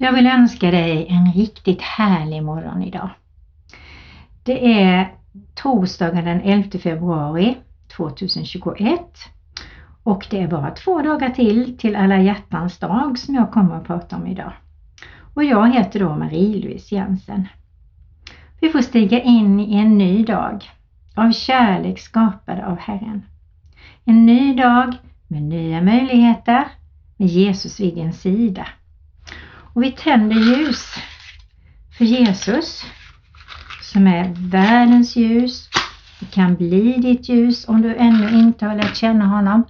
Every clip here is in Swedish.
Jag vill önska dig en riktigt härlig morgon idag. Det är torsdagen den 11 februari 2021 och det är bara två dagar till till alla hjärtans dag som jag kommer att prata om idag. Och jag heter då Marie-Louise Jensen. Vi får stiga in i en ny dag av kärlek skapad av Herren. En ny dag med nya möjligheter med Jesus vid din sida. Och vi tänder ljus för Jesus som är världens ljus. Det kan bli ditt ljus om du ännu inte har lärt känna honom.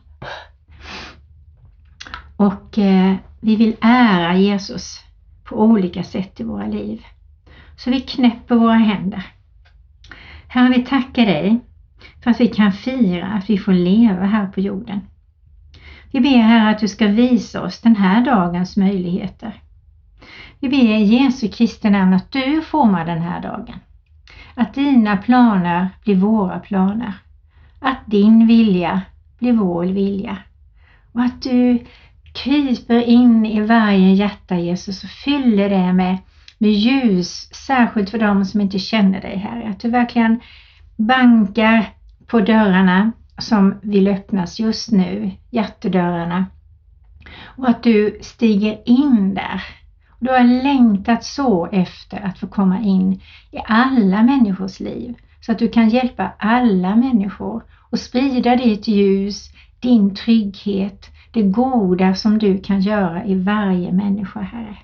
Och eh, vi vill ära Jesus på olika sätt i våra liv. Så vi knäpper våra händer. Herre, vi tackar dig för att vi kan fira att vi får leva här på jorden. Vi ber Herre att du ska visa oss den här dagens möjligheter. Vi ber i Jesu Kristi namn att du formar den här dagen. Att dina planer blir våra planer. Att din vilja blir vår vilja. Och att du kryper in i varje hjärta Jesus och fyller det med, med ljus, särskilt för dem som inte känner dig Herre. Att du verkligen bankar på dörrarna som vill öppnas just nu, hjärtedörrarna. Och att du stiger in där. Du har längtat så efter att få komma in i alla människors liv så att du kan hjälpa alla människor och sprida ditt ljus, din trygghet, det goda som du kan göra i varje människa, Herre.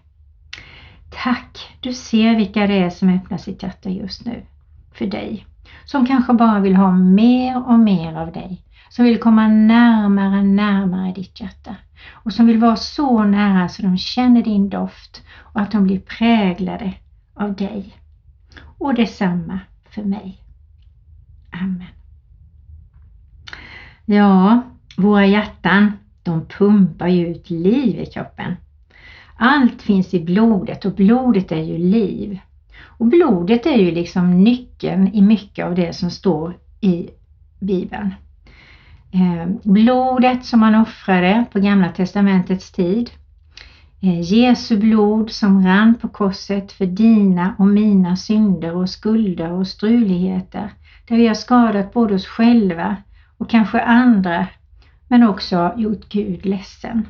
Tack, du ser vilka det är som öppnar sitt hjärta just nu för dig. Som kanske bara vill ha mer och mer av dig. Som vill komma närmare, närmare ditt hjärta. Och som vill vara så nära så de känner din doft och att de blir präglade av dig. Och detsamma för mig. Amen. Ja, våra hjärtan, de pumpar ju ut liv i kroppen. Allt finns i blodet och blodet är ju liv. Och blodet är ju liksom nyckeln i mycket av det som står i Bibeln. Eh, blodet som man offrade på Gamla Testamentets tid. Eh, Jesu blod som rann på korset för dina och mina synder och skulder och struligheter. Där vi har skadat både oss själva och kanske andra men också gjort Gud ledsen.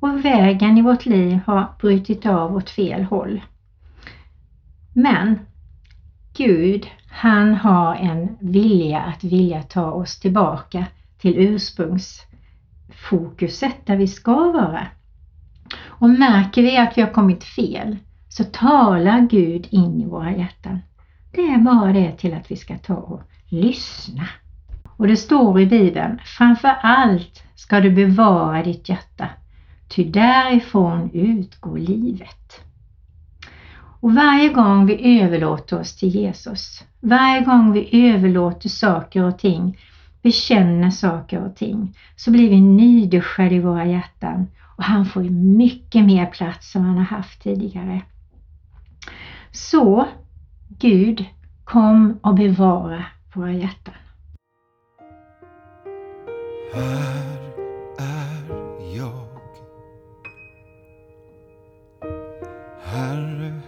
Och vägen i vårt liv har brutit av åt fel håll. Men Gud, han har en vilja att vilja ta oss tillbaka till ursprungsfokuset där vi ska vara. Och märker vi att vi har kommit fel så talar Gud in i våra hjärtan. Det är bara det till att vi ska ta och lyssna. Och det står i Bibeln, framför allt ska du bevara ditt hjärta, ty därifrån utgår livet. Och varje gång vi överlåter oss till Jesus, varje gång vi överlåter saker och ting, bekänner saker och ting, så blir vi nyduschade i våra hjärtan och han får mycket mer plats än han har haft tidigare. Så Gud, kom och bevara våra hjärtan. Här är jag. Herre,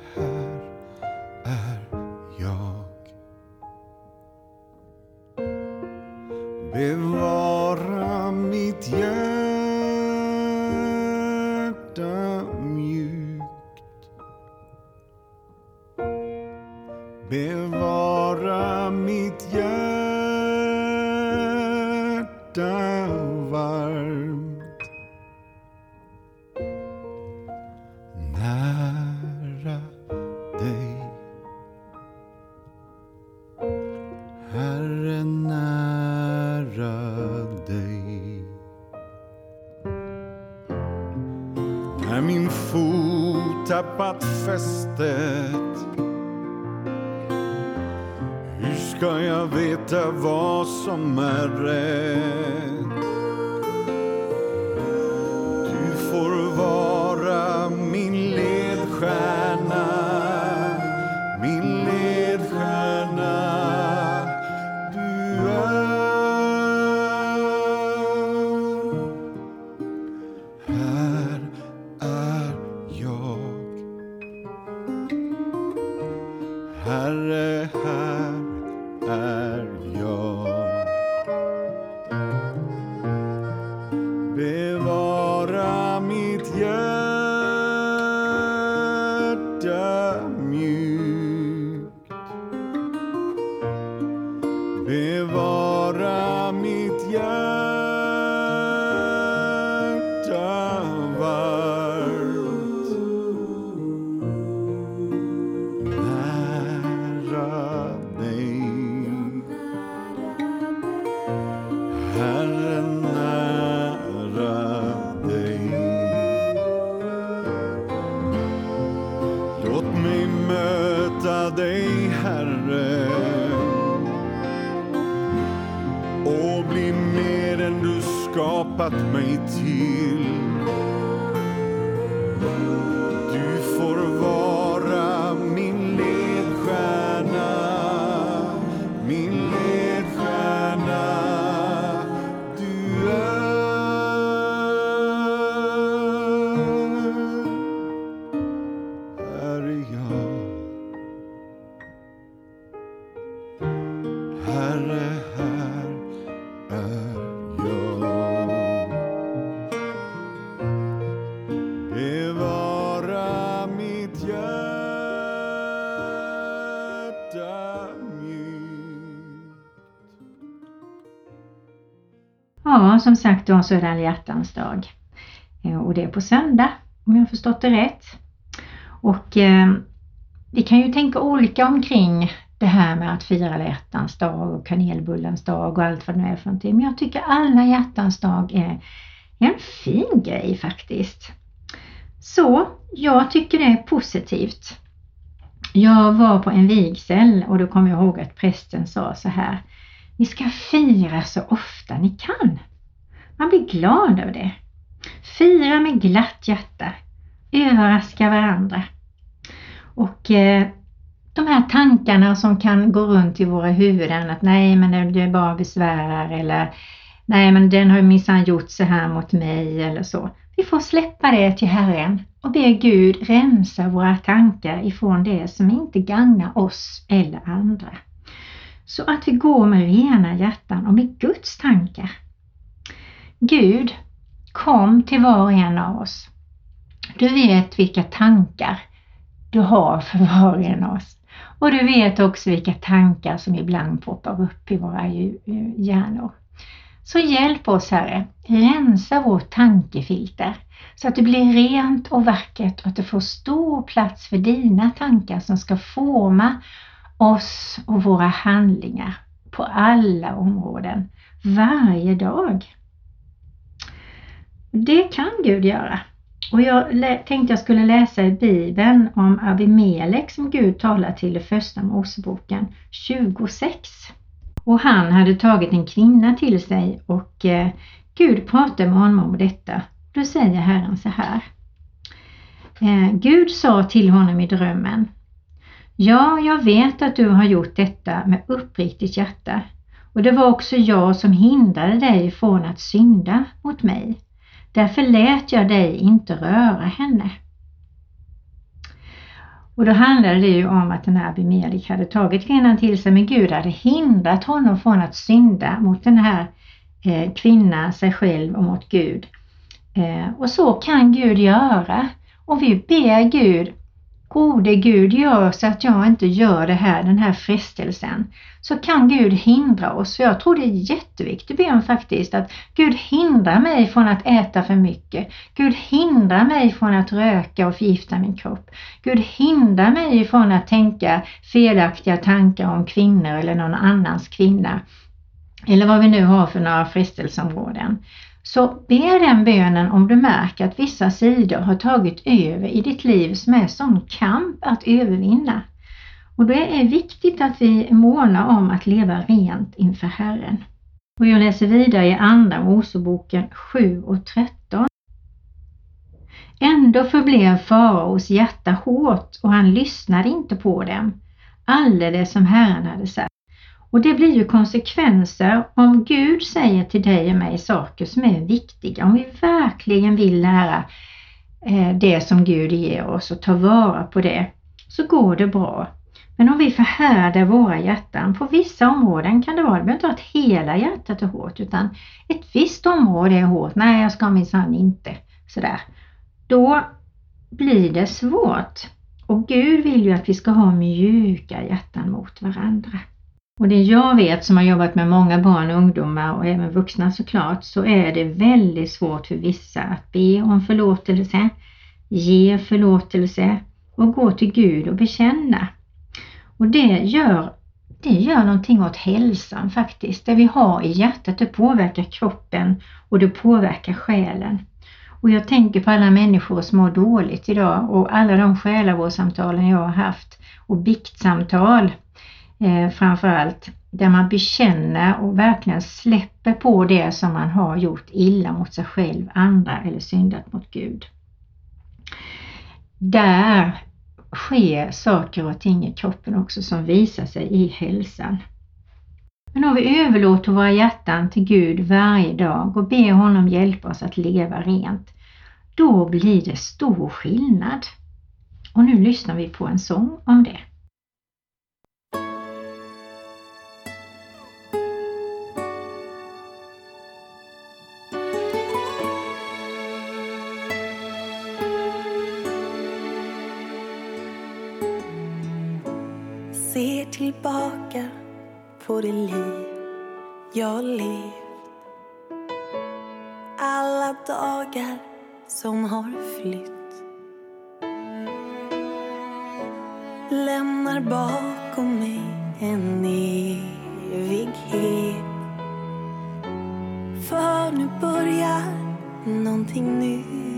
Bevara mitt hjärta mjukt. Bevara mitt hjärta varmt. Nära dig. Herre, När min fot tappat fästet hur ska jag veta vad som är rätt? Mjukt. Bevara mitt hjärta som sagt då så är det alla hjärtans dag. Eh, och det är på söndag, om jag har förstått det rätt. Och eh, vi kan ju tänka olika omkring det här med att fira alla hjärtans dag och kanelbullens dag och allt vad det nu är för någonting. Men jag tycker alla hjärtans dag är en fin grej faktiskt. Så jag tycker det är positivt. Jag var på en vigsel och då kommer jag ihåg att prästen sa så här. Ni ska fira så ofta ni kan. Man blir glad över det. Fira med glatt hjärta. Överraska varandra. Och eh, de här tankarna som kan gå runt i våra huvuden att nej men det är bara besvärar eller nej men den har minsann gjort så här mot mig eller så. Vi får släppa det till Herren och be Gud rensa våra tankar ifrån det som inte gagnar oss eller andra. Så att vi går med rena hjärtan och med Guds tankar. Gud, kom till var och en av oss. Du vet vilka tankar du har för var och en av oss. Och du vet också vilka tankar som ibland poppar upp i våra hjärnor. Så hjälp oss Herre, rensa vårt tankefilter så att det blir rent och vackert och att det får stor plats för dina tankar som ska forma oss och våra handlingar på alla områden, varje dag. Det kan Gud göra. Och jag tänkte jag skulle läsa i Bibeln om Abimelek som Gud talar till i första Moseboken 26. Och han hade tagit en kvinna till sig och eh, Gud pratade med honom om detta. Då säger Herren så här. Eh, Gud sa till honom i drömmen. Ja, jag vet att du har gjort detta med uppriktigt hjärta. Och det var också jag som hindrade dig från att synda mot mig. Därför lät jag dig inte röra henne. Och då handlade det ju om att den här Abimelek hade tagit kvinnan till sig men Gud hade hindrat honom från att synda mot den här eh, kvinnan, sig själv och mot Gud. Eh, och så kan Gud göra. Och vi ber Gud, gode Gud gör så att jag inte gör det här, den här frestelsen. Så kan Gud hindra oss. För jag tror det är jätteviktigt bön faktiskt att Gud hindrar mig från att äta för mycket. Gud hindrar mig från att röka och förgifta min kropp. Gud hindrar mig från att tänka felaktiga tankar om kvinnor eller någon annans kvinna. Eller vad vi nu har för några frestelseområden. Så be den bönen om du märker att vissa sidor har tagit över i ditt liv som är sån kamp att övervinna. Och det är viktigt att vi månar om att leva rent inför Herren. Och jag läser vidare i Andra Moseboken 7 och 13. Ändå förblev faraos hjärta hårt och han lyssnade inte på dem, alldeles som Herren hade sagt. Och det blir ju konsekvenser om Gud säger till dig och mig saker som är viktiga. Om vi verkligen vill lära eh, det som Gud ger oss och ta vara på det så går det bra. Men om vi förhärdar våra hjärtan, på vissa områden kan det vara, det behöver inte vara att hela hjärtat är hårt utan ett visst område är hårt, nej jag ska minsann inte sådär. då blir det svårt. Och Gud vill ju att vi ska ha mjuka hjärtan mot varandra. Och det jag vet som har jobbat med många barn och ungdomar och även vuxna såklart, så är det väldigt svårt för vissa att be om förlåtelse, ge förlåtelse och gå till Gud och bekänna. Och det gör, det gör någonting åt hälsan faktiskt. Det vi har i hjärtat, det påverkar kroppen och det påverkar själen. Och jag tänker på alla människor som mår dåligt idag och alla de själavårdssamtalen jag har haft och biktsamtal eh, framförallt, där man bekänner och verkligen släpper på det som man har gjort illa mot sig själv, andra eller syndat mot Gud. Där sker saker och ting i kroppen också som visar sig i hälsan. Men om vi överlåter våra hjärtan till Gud varje dag och ber honom hjälpa oss att leva rent, då blir det stor skillnad. Och nu lyssnar vi på en sång om det. Det liv jag levt Alla dagar som har flytt Lämnar bakom mig en evighet. För nu börjar någonting nytt.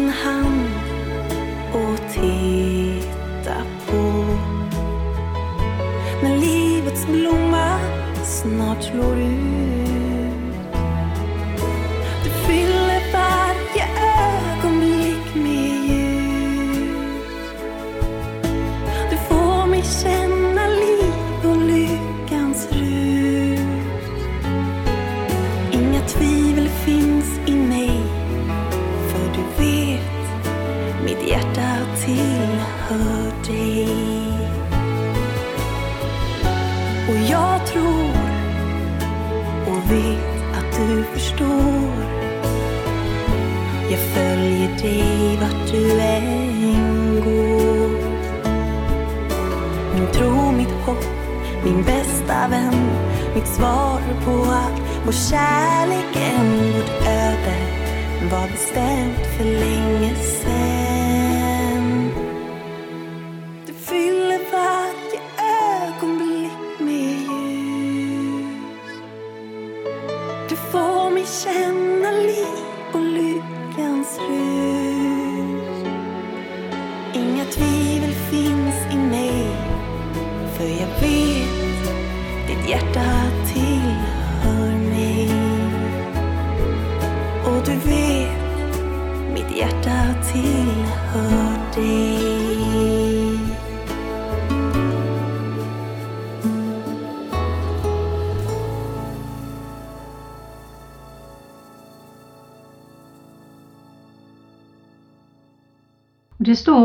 Min hand och titta på. När livets blomma snart slår ut. Mitt svar på att Vår kärlek en vårt öde var bestämt för länge sen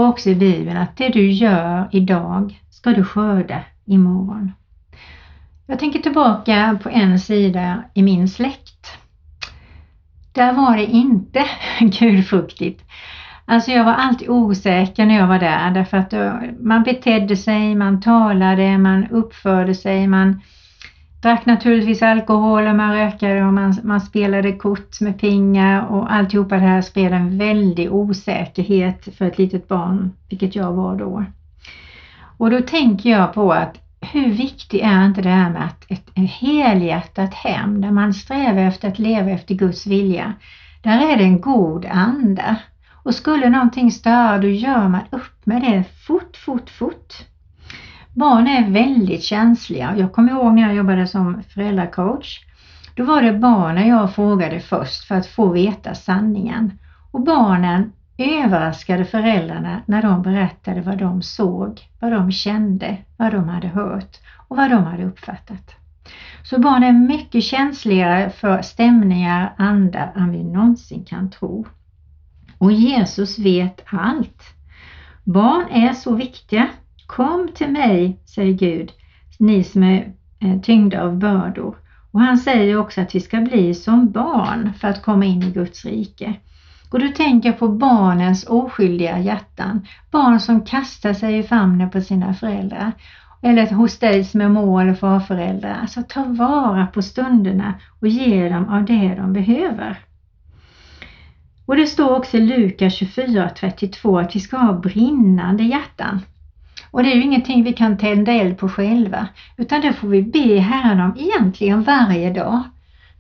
står också i Bibeln att det du gör idag ska du skörda imorgon. Jag tänker tillbaka på en sida i min släkt. Där var det inte gudfruktigt. Alltså jag var alltid osäker när jag var där därför att eh, man betedde sig, man talade, man uppförde sig, man drack naturligtvis alkohol och man rökade och man, man spelade kort med pengar och alltihopa det här spelade en väldig osäkerhet för ett litet barn, vilket jag var då. Och då tänker jag på att hur viktigt är inte det här med att ett, ett helhjärtat hem där man strävar efter att leva efter Guds vilja, där är det en god anda. Och skulle någonting störa då gör man upp med det fort, fort, fort. Barn är väldigt känsliga. Jag kommer ihåg när jag jobbade som föräldracoach. Då var det barnen jag frågade först för att få veta sanningen. Och barnen överraskade föräldrarna när de berättade vad de såg, vad de kände, vad de hade hört och vad de hade uppfattat. Så barn är mycket känsligare för stämningar, andar än vi någonsin kan tro. Och Jesus vet allt. Barn är så viktiga. Kom till mig, säger Gud, ni som är eh, tyngda av bördor. Och han säger också att vi ska bli som barn för att komma in i Guds rike. Och du tänker på barnens oskyldiga hjärtan. Barn som kastar sig i famnen på sina föräldrar. Eller hos dig som är mor eller farföräldrar. Alltså ta vara på stunderna och ge dem av det de behöver. Och det står också i Lukas 24.32 att vi ska ha brinnande hjärtan. Och det är ju ingenting vi kan tända eld på själva, utan det får vi be Herren om egentligen varje dag.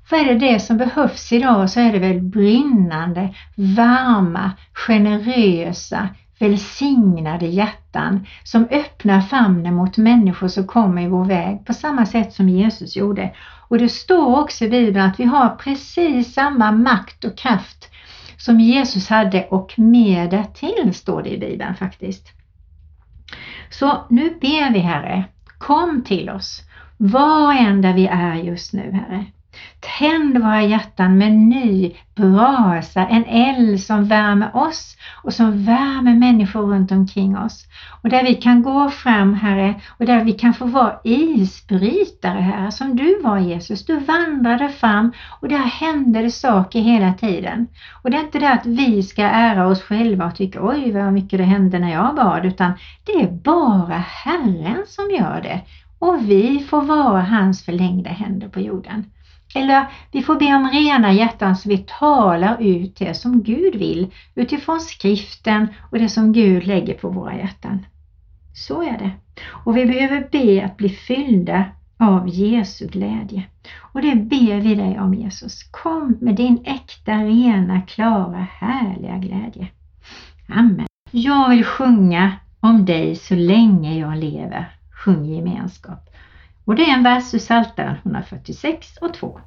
För är det det som behövs idag så är det väl brinnande, varma, generösa, välsignade hjärtan som öppnar famnen mot människor som kommer i vår väg på samma sätt som Jesus gjorde. Och det står också i Bibeln att vi har precis samma makt och kraft som Jesus hade och mer därtill står det i Bibeln faktiskt. Så nu ber vi Herre, kom till oss var än där vi är just nu Herre. Tänd våra hjärtan med ny brasa, en eld som värmer oss och som värmer människor runt omkring oss. Och där vi kan gå fram Herre och där vi kan få vara isbrytare Herre som du var Jesus. Du vandrade fram och där hände det saker hela tiden. Och det är inte det att vi ska ära oss själva och tycka oj vad mycket det hände när jag bad utan det är bara Herren som gör det. Och vi får vara hans förlängda händer på jorden. Eller vi får be om rena hjärtan så vi talar ut det som Gud vill utifrån skriften och det som Gud lägger på våra hjärtan. Så är det. Och vi behöver be att bli fyllda av Jesu glädje. Och det ber vi dig om Jesus. Kom med din äkta, rena, klara, härliga glädje. Amen. Jag vill sjunga om dig så länge jag lever. Sjung gemenskap. Och det är en vers ur Psaltaren 146 och 2.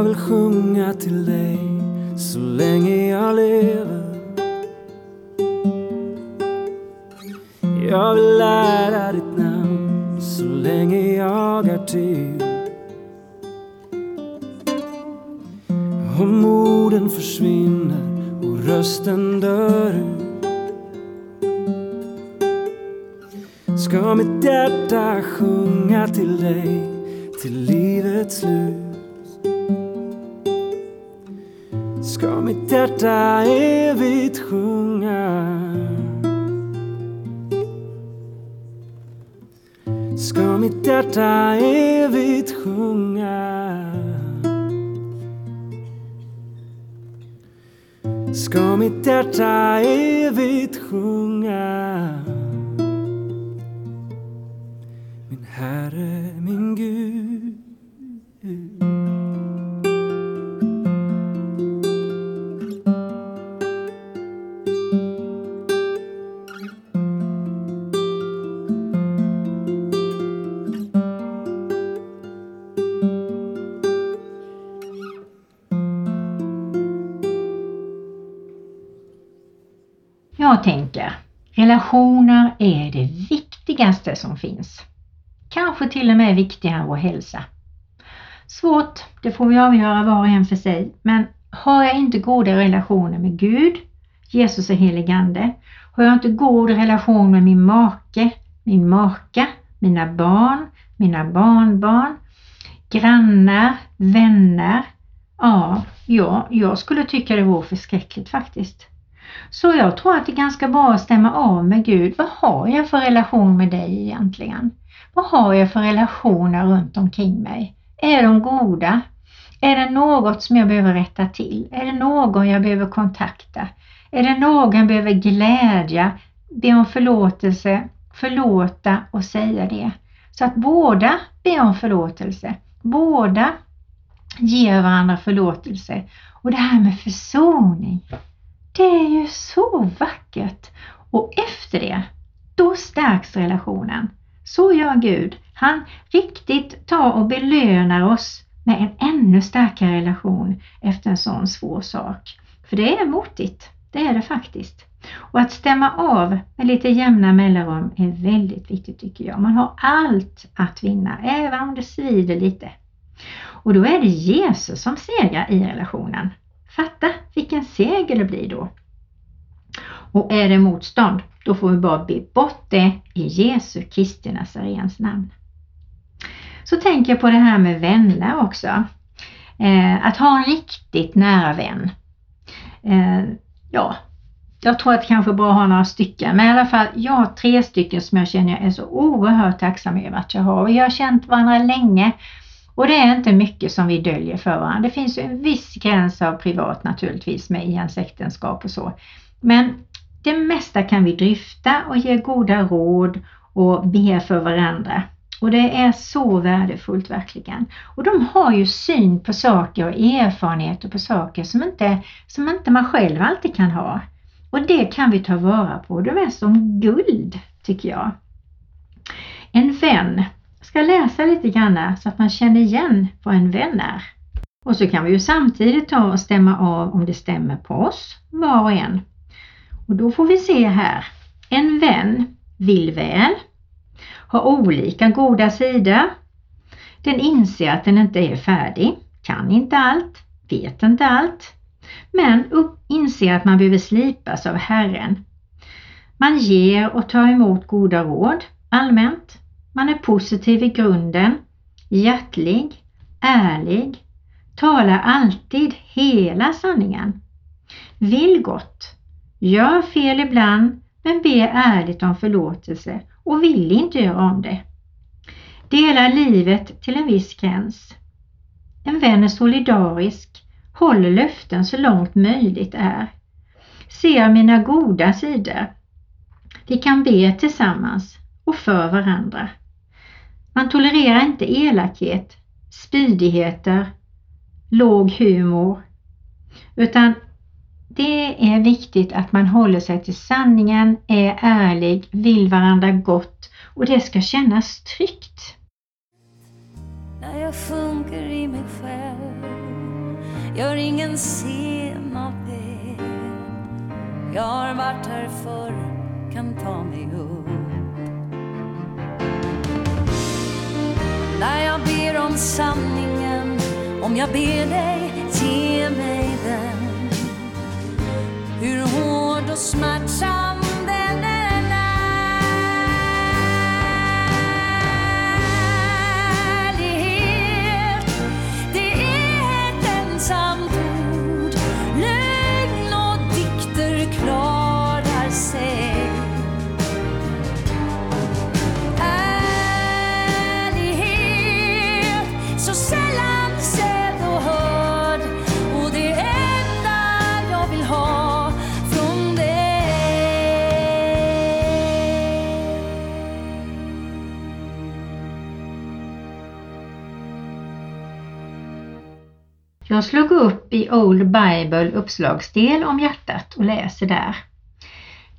Jag vill sjunga till dig så länge jag lever. Jag vill lära ditt namn så länge jag är till. Om orden försvinner och rösten dör ut ska mitt hjärta sjunga till dig till livets hjärta evigt sjunga ska mitt hjärta evigt sjunga. Ska mitt hjärta evigt sjunga. Min Herre, min Gud. Relationer är det viktigaste som finns. Kanske till och med viktigare än vår hälsa. Svårt, det får vi avgöra var och en för sig, men har jag inte goda relationer med Gud, Jesus och heligande, har jag inte god relation med min make, min maka, mina barn, mina barnbarn, grannar, vänner, ja, ja, jag skulle tycka det vore förskräckligt faktiskt. Så jag tror att det är ganska bra att stämma av med Gud. Vad har jag för relation med dig egentligen? Vad har jag för relationer runt omkring mig? Är de goda? Är det något som jag behöver rätta till? Är det någon jag behöver kontakta? Är det någon jag behöver glädja, be om förlåtelse, förlåta och säga det? Så att båda ber om förlåtelse, båda ger varandra förlåtelse. Och det här med försoning, det är ju så vackert. Och efter det, då stärks relationen. Så gör Gud. Han riktigt tar och belönar oss med en ännu starkare relation efter en sån svår sak. För det är motigt, det är det faktiskt. Och att stämma av med lite jämna mellanrum är väldigt viktigt tycker jag. Man har allt att vinna, även om det svider lite. Och då är det Jesus som segrar i relationen. Fatta vilken seger det blir då. Och är det motstånd, då får vi bara be bort det i Jesu Kristi Nazarens namn. Så tänker jag på det här med vänner också. Eh, att ha en riktigt nära vän. Eh, ja, jag tror att kanske bara ha några stycken, men i alla fall jag har tre stycken som jag känner jag är så oerhört tacksam över att jag har. Vi har känt varandra länge och det är inte mycket som vi döljer för varandra. Det finns en viss gräns av privat naturligtvis med i ens äktenskap och så. Men det mesta kan vi dryfta och ge goda råd och be för varandra. Och det är så värdefullt verkligen. Och de har ju syn på saker och erfarenheter på saker som inte, som inte man själv alltid kan ha. Och det kan vi ta vara på. De är som guld tycker jag. En vän ska läsa lite grann så att man känner igen vad en vän är. Och så kan vi ju samtidigt ta och stämma av om det stämmer på oss, var och en. Och då får vi se här. En vän vill väl, har olika goda sidor. Den inser att den inte är färdig, kan inte allt, vet inte allt, men upp, inser att man behöver slipas av Herren. Man ger och tar emot goda råd allmänt. Man är positiv i grunden, hjärtlig, ärlig, talar alltid hela sanningen, vill gott, gör fel ibland men ber ärligt om förlåtelse och vill inte göra om det. Delar livet till en viss gräns. En vän är solidarisk, håller löften så långt möjligt är. Ser mina goda sidor. Vi kan be tillsammans och för varandra. Man tolererar inte elakhet, spydigheter, låg humor, utan det är viktigt att man håller sig till sanningen, är ärlig, vill varandra gott och det ska kännas tryggt. När jag sjunker i mig själv Gör ingen scen av det. Jag har varit här förr, kan ta mig upp. När jag ber om sanningen Om jag ber dig, ge mig den. Hur hård och smärtsam Jag slog upp i Old Bible uppslagsdel om hjärtat och läser där.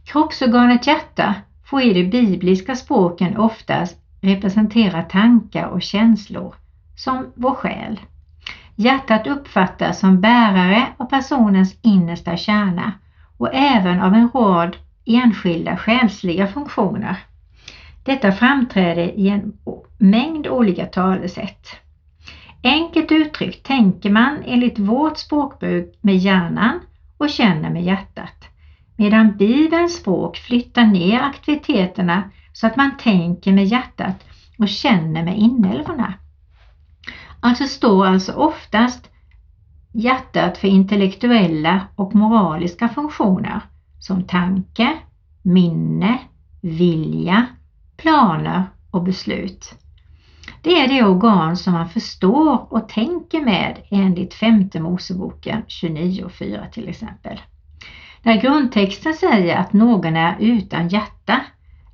Kroppsorganet hjärta får i de bibliska språken oftast representera tankar och känslor, som vår själ. Hjärtat uppfattas som bärare av personens innersta kärna och även av en rad enskilda själsliga funktioner. Detta framträder i en mängd olika talesätt. Enkelt uttryckt tänker man enligt vårt språkbruk med hjärnan och känner med hjärtat. Medan Bibelns språk flyttar ner aktiviteterna så att man tänker med hjärtat och känner med inälvorna. Alltså står alltså oftast hjärtat för intellektuella och moraliska funktioner som tanke, minne, vilja, planer och beslut. Det är det organ som man förstår och tänker med enligt femte Moseboken 29.4 till exempel. När grundtexten säger att någon är utan hjärta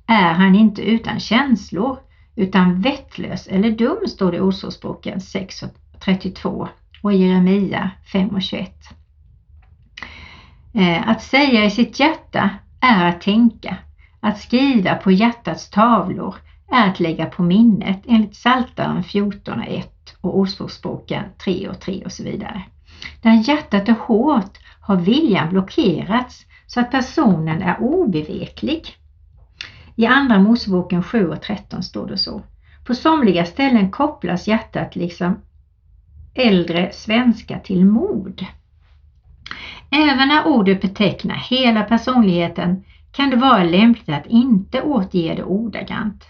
är han inte utan känslor utan vettlös eller dum står det i Ordspråksboken 6.32 och Jeremia 5.21. Eh, att säga i sitt hjärta är att tänka. Att skriva på hjärtats tavlor är att lägga på minnet enligt Psaltaren 14.1 och Ordspråksboken 3.3 och så vidare. När hjärtat är hårt har viljan blockerats så att personen är obeveklig. I Andra Moseboken 7 och 13 står det så. På somliga ställen kopplas hjärtat liksom äldre svenska till mod. Även när ordet betecknar hela personligheten kan det vara lämpligt att inte återge det ordagrant.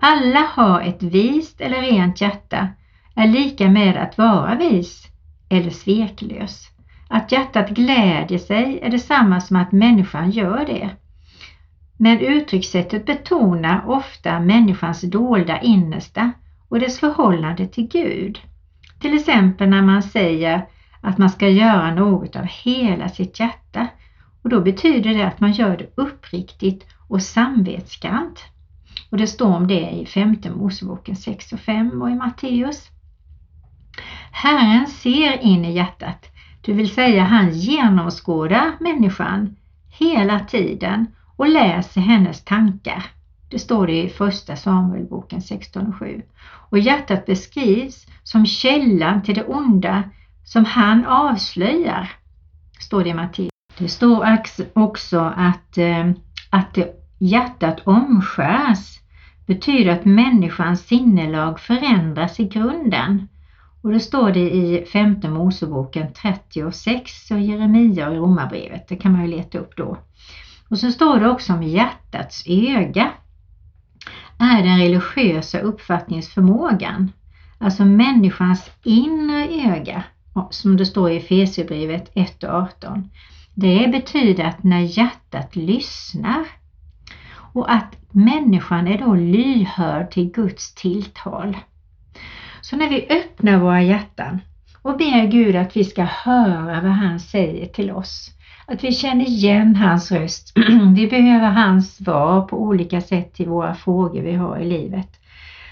Alla har ett vist eller rent hjärta är lika med att vara vis eller sveklös. Att hjärtat glädjer sig är detsamma som att människan gör det. Men uttryckssättet betonar ofta människans dolda innersta och dess förhållande till Gud. Till exempel när man säger att man ska göra något av hela sitt hjärta och då betyder det att man gör det uppriktigt och samvetsgrant. Och det står om det i femte Moseboken 6 och 5 och i Matteus. Herren ser in i hjärtat, det vill säga han genomskådar människan hela tiden och läser hennes tankar. Det står det i första Samuelboken 16 Och 7. Och hjärtat beskrivs som källan till det onda som han avslöjar, står det i Matteus. Det står också att, eh, att att hjärtat omskärs betyder att människans sinnelag förändras i grunden. Och det står det i femte Moseboken 36 och Jeremia och Romarbrevet. Det kan man ju leta upp då. Och så står det också om hjärtats öga. Är den religiösa uppfattningsförmågan. Alltså människans inre öga, som det står i Efesierbrevet 1 och 18. Det betyder att när hjärtat lyssnar och att människan är då lyhörd till Guds tilltal. Så när vi öppnar våra hjärtan och ber Gud att vi ska höra vad han säger till oss, att vi känner igen hans röst. Vi behöver hans svar på olika sätt till våra frågor vi har i livet.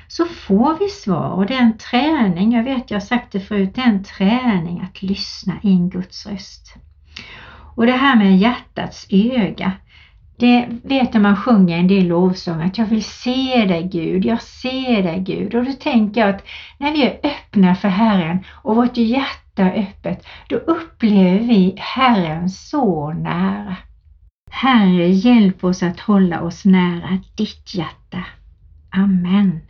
Så får vi svar och det är en träning, jag vet jag har sagt det förut, det är en träning att lyssna in Guds röst. Och det här med hjärtats öga, det vet när man sjunger en del lovsång att jag vill se dig Gud, jag ser dig Gud. Och då tänker jag att när vi är öppna för Herren och vårt hjärta är öppet, då upplever vi Herren så nära. Herre, hjälp oss att hålla oss nära ditt hjärta. Amen.